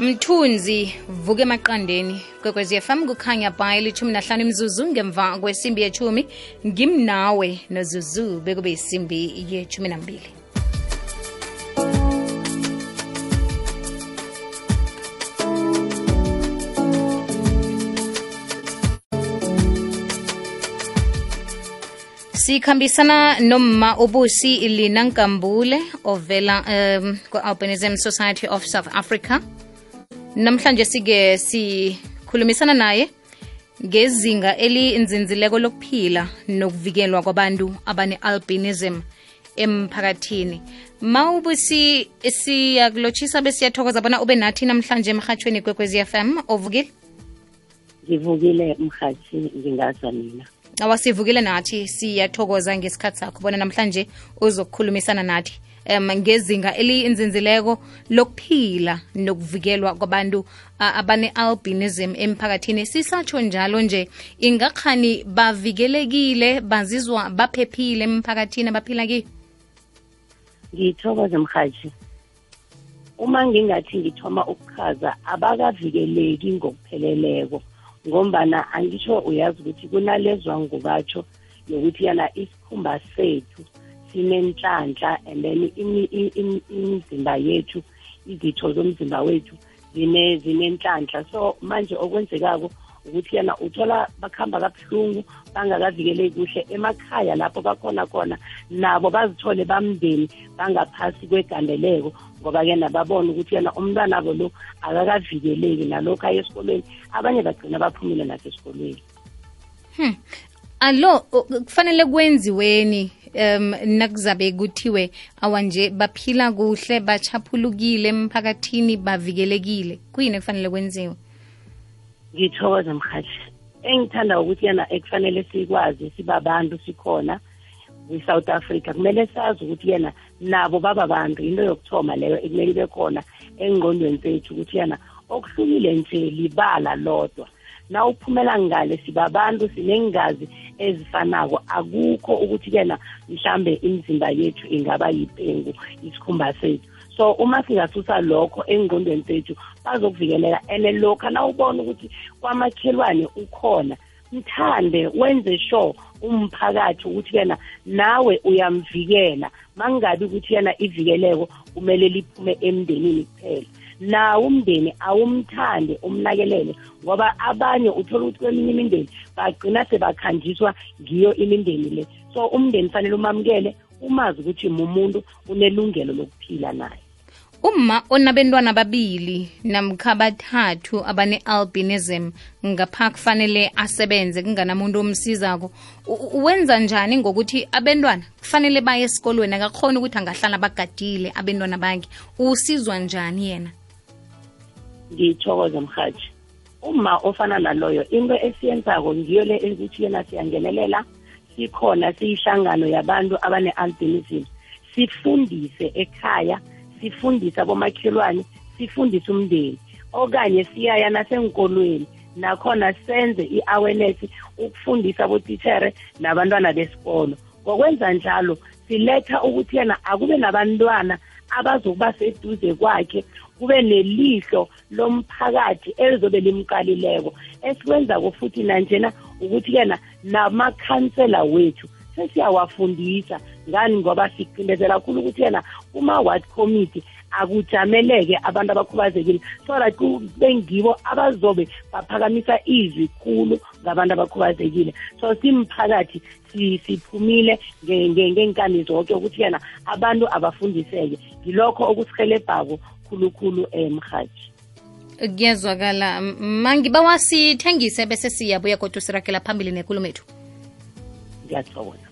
mthunzi vuke emaqandeni. Kwekwezi fm kukhanya bhayi lithumi nahlanu imzuzu ngemva kwesimbi yethumi. Ngimnawe nozuzu bekube yisimbi yethumi nambili sikhambisana nomma ubusi lina nkambule ovela um, ku-albinism society of south africa namhlanje sike sikhulumisana naye ngezinga elinzinzileko lokuphila nokuvikelwa kwabantu abane-albinism emphakathini. Mawubusi siyakulotshisa besiyathokoza bona ube nathi namhlanje emhatshweni kwekwezi fm ovukile? Ngivukile mhathi ngingaza mina. Awasivukile nathi siyathokoza ngesikhathi sakho bona namhlanje uzokukhulumisana nathi um ngezinga elinzinzileko lokuphila nokuvikelwa kwabantu abane-albinism emphakathini. Sisatsho njalo nje ingakhani bavikelekile bazizwa baphephile emphakathini abaphila kiyo ngithokoze mhathi uma ngingathi ngithoma ukuchaza abakavikeleki ngokupheleleko ngombana angisho uyazi ukuthi kunalezwa ngubatsho nokuthi yana isikhumba sethu sinenhlanhla and then imizimba yethu izitho zomzimba wethu zinenhlanhla. So manje okwenzekako ukuthi yana uthola bakuhamba kabuhlungu bangakavikeleki kuhle emakhaya lapho bakhona khona nabo bazithole bamndeni bangaphasi kwegandeleko ngoba-ke nababona ukuthi yena umntwana abo lo akakavikeleki nalokhu aye esikolweni. Abanye bagcina baphumile nasesikolweni hmm. alo kufanele kwenziweni? Um nakuzabe kuthiwe awanje baphila kuhle bachaphulukile emphakathini bavikelekile. Kuyini ekufanele kwenziwe? Ngithokoza mhathi engithanda ukuthi yana ekufanele sikwazi sibabantu sikhona kwi-south africa. Kumele sazi ukuthi yena nabo bababantu into yokuthoma leyo ekumele ibe khona engqondweni zethu ukuthi yana okuhlukile nje libala lodwa. Na uphumela ngale sibabantu sinengazi ezifanako. Akukho ukuthi kena mhlambe imizimba yethu ingaba yipengu isikhumba sethu. So uma singasusa lokho engqondweni zethu bazokuvikeleka. And lokho nawubona ukuthi kwamakhelwane ukhona mthande wenze sure umphakathi ukuthi yena nawe uyamvikela. Mangabi ukuthi yena ivikeleko kumele liphume emndenini kuphela. Nawo umndeni awumthande umnakelele ngoba abanye uthola ukuthi kweminye imindeni bagcina sebakhanjiswa ngiyo imindeni le. So umndeni fanele umamukele umazi ukuthi mumuntu unelungelo lokuphila naye. Uma onabentwana babili namkha bathathu abane-albinism ngapha kufanele asebenze kunganamuntu omsizako wenza njani ngokuthi abentwana kufanele baye esikolweni akakhona ukuthi angahlala bagadile abentwana bakhe? Usizwa njani yena ngithokoze mhathi uma ofana naloyo into esiyenzako ngiyo le ukuthi yena siyangenelela sikhona siyihlangano yabantu abane-albinism. Sifundise ekhaya sifundise abomakhelwane sifundise umndeni. Okanye siyaya nasenkolweni nakhona senze i-awareness ukufundisa abotitshere nabantwana besikolo. Ngokwenza njalo siletha ukuthi yena akube nabantwana abazokuba seduze kwakhe kube nelihlo lomphakathi elizobe limqalileko esikwenzako futhi nanjena ukuthi yena namakhansela wethu sesiyawafundisa ngani ngoba siqindezela kakhulu ukuthi yena kuma-ward committee akujameleke abantu abakhubazekile so that kube ngibo abazobe baphakamisa izwi khulu ngabantu abakhubazekile. So simphakathi siphumile ngenkani zonke ukuthi yena abantu abafundiseke. Ngilokho okusihelebhako khulukhulu emhaji kuyezwakala mangiba wasithengise bese siyabuya kodwa sirakela phambili nenkulumo ethu ngiyathokoza.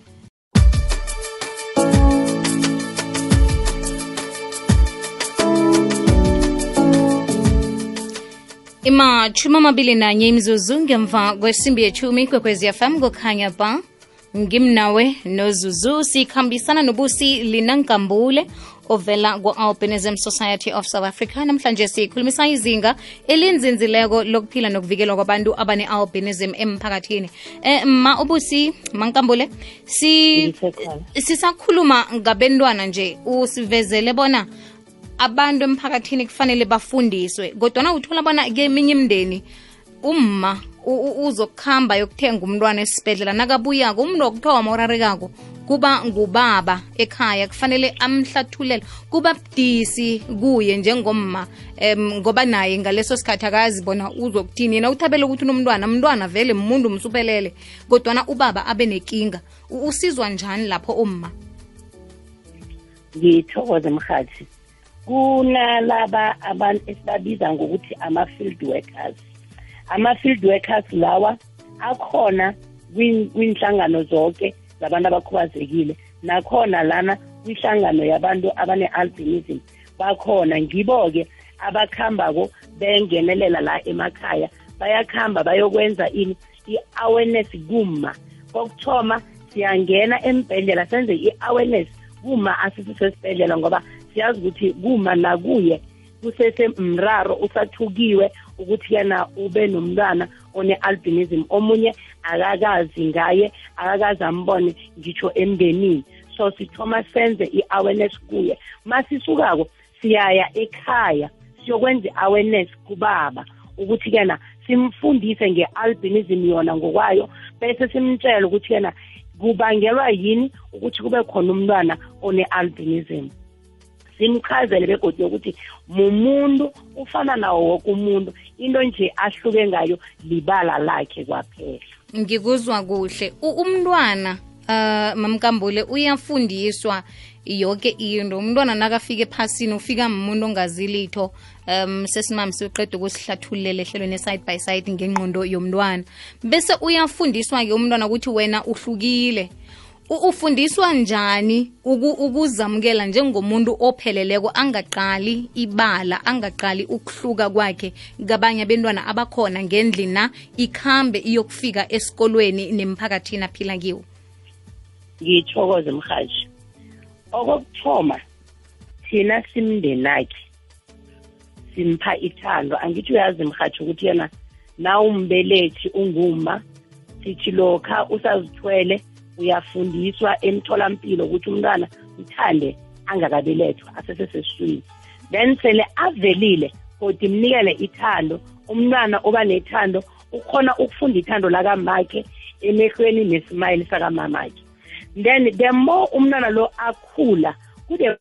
Imatshumi amabili nanye imzuzu ngemva kwesimbi yethumi kwekwezi fm kukhanya ba. Ngimnawe nozuzu sikhambisana nobusi linankambule ovela ku-albinism society of south africa. Namhlanje sikhulumisa izinga elinzinzileko lokuphila nokuvikelwa kwabantu abane-albinism emphakathini. Um ma ubusi mankambule si, sisakhuluma ngabentwana nje. Usivezele bona abantu emphakathini kufanele bafundiswe kodwana uthola bona keminye imndeni umma uzokuhamba yokuthenga umntwana esibhedlela nakabuyako umntu wokuthoma orarekako kuba ngubaba ekhaya kufanele amhlathulele. Kuba budisi kuye njengomma um ngoba naye ngaleso sikhathi akazi bona uzokuthini. Yena uthabele ukuthi unomntwana mntwana vele muntu msuphelele kodwana ubaba abe nekinga. U- usizwa njani lapho umma ngithokoze mhathi kunalaba abantu esibabiza ngokuthi ama-field workers. Ama-field workers lawa akhona kwin- kwinhlangano zonke zabantu abakhubazekile. Nakhona lana kwihlangano yabantu abane-albinism bakhona ngibo-ke abakhambako bengenelela la emakhaya. Bayakhamba bayokwenza ini? I-awareness kuma kokuthoma siyangena embhedlela senze i-awareness. Kuma asisesesibhedlela ngoba siyazi ukuthi kuma nakuye kusese mraro usathukiwe ukuthi yena ube nomntwana one-albinism. Omunye akakazi ngaye akakazi ambone ngitsho emndenini. So sithoma senze i-awareness kuye. Masisukako siyaya ekhaya siyokwenza i-awareness kubaba ukuthi kena simfundise nge-albinism yona ngokwayo bese simtshele ukuthi yena kubangelwa yini ukuthi kube khona umntwana one-albinism. Simchazele begodwa ukuthi mumuntu ufana nawo woke umuntu into nje ahluke ngayo libala lakhe kwaphela. Ngikuzwa kuhle. Umntwana uh mamkambule uyafundiswa yonke into. Umntwana nakafika ephasini ufika umuntu ongazi litho um sesimami siqeda ukusihlathululela ehlelweni side by side ngengqondo yomntwana. Bese uyafundiswa-ke umntwana ukuthi wena uhlukile. Ufundiswa njani uku- ukuzamukela njengomuntu opheleleko angaqali ibala angaqali ukuhluka kwakhe kabanye abentwana abakhona ngendlina ikhambe iyokufika esikolweni nemphakathini aphila kiwo? Ngithokoze mhaji okokuthoma thina simndenakhe simpha ithando. Angithi uyazi mhaji ukuthi yena na umbelethi unguma sithi lokha usazithwele uyafundiswa emtholampilo ukuthi umntwana mthande angakabelethwa asesesesiswini then sele avelile kodwa imnikele ithando umntwana oba nethando ukhona ukufunda ithando lakamakhe emehlweni nesimayili sakamamakhe then the more umntwana lo akhula kude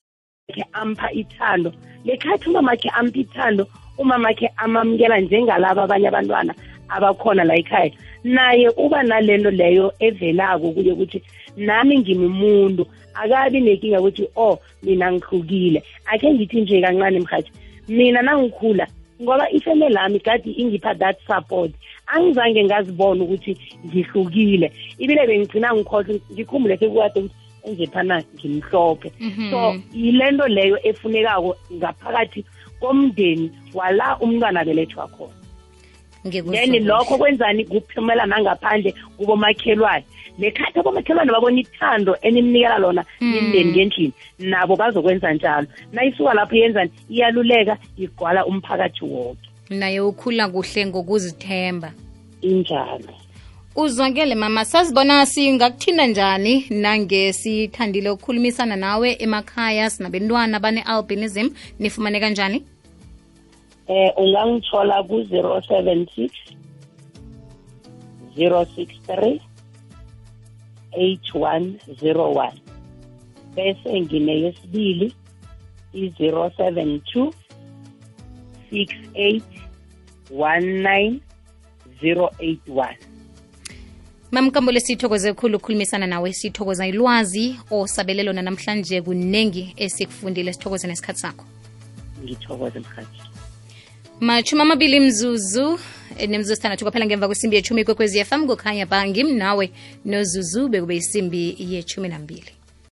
ke ampha ithando. Lekhathi umamakhe ampha ithando umamakhe amamukela njengalaba abanye abantwana. Abakhona la ekhaya. Naye uba nalento leyo evelako kuye ukuthi nami ngimumuntu akabi nenkinga ukuthi oh mina ngihlukile. Akhe ngithi nje kancane mhathi mina nangikhula ngoba ifemeli lami kade ingipha that support. Angizange ngazibona ukuthi ngihlukile. Ibile bengigcina ngikhohlwa ngikhumbule sekukade ukuthi enje phana ngimhlophe so yilento leyo efunekako ngaphakathi komndeni wala umntwana belethwa khona. Then lokho kwenzani? Kuphumela nangaphandle kubomakhelwane. Nekhathi abomakhelwane babona ithando enimnikela lona imndeni ngendlini nabo bazokwenza njalo. Nayisuka lapho yenzani? Iyaluleka igwala umphakathi wonke naye ukhula kuhle ngokuzithemba. Injalo. Uzwakele mama sazibona singakuthinda njani nange sithandile ukukhulumisana nawe emakhaya sinabentwana bane-albinism? Nifumane kanjani eh ungangithola ku-076 063 8101 bese ngineyesibili i-072 68 19 081 mamkambule sithokoze khulu ukukhulumisana nawe sithokoza ilwazi osabele lona namhlanje kunengi esikufundile. Sithokoze nesikhathi sakho. Ngithokoze mhathi machumi amabili mzuzu. Eh, nemzuzu sithandathu kwaphela ngemva kwesimbi yechumi kwekwezi yafam kukhanya ba ngimnawe nozuzu bekube isimbi yechumi nambili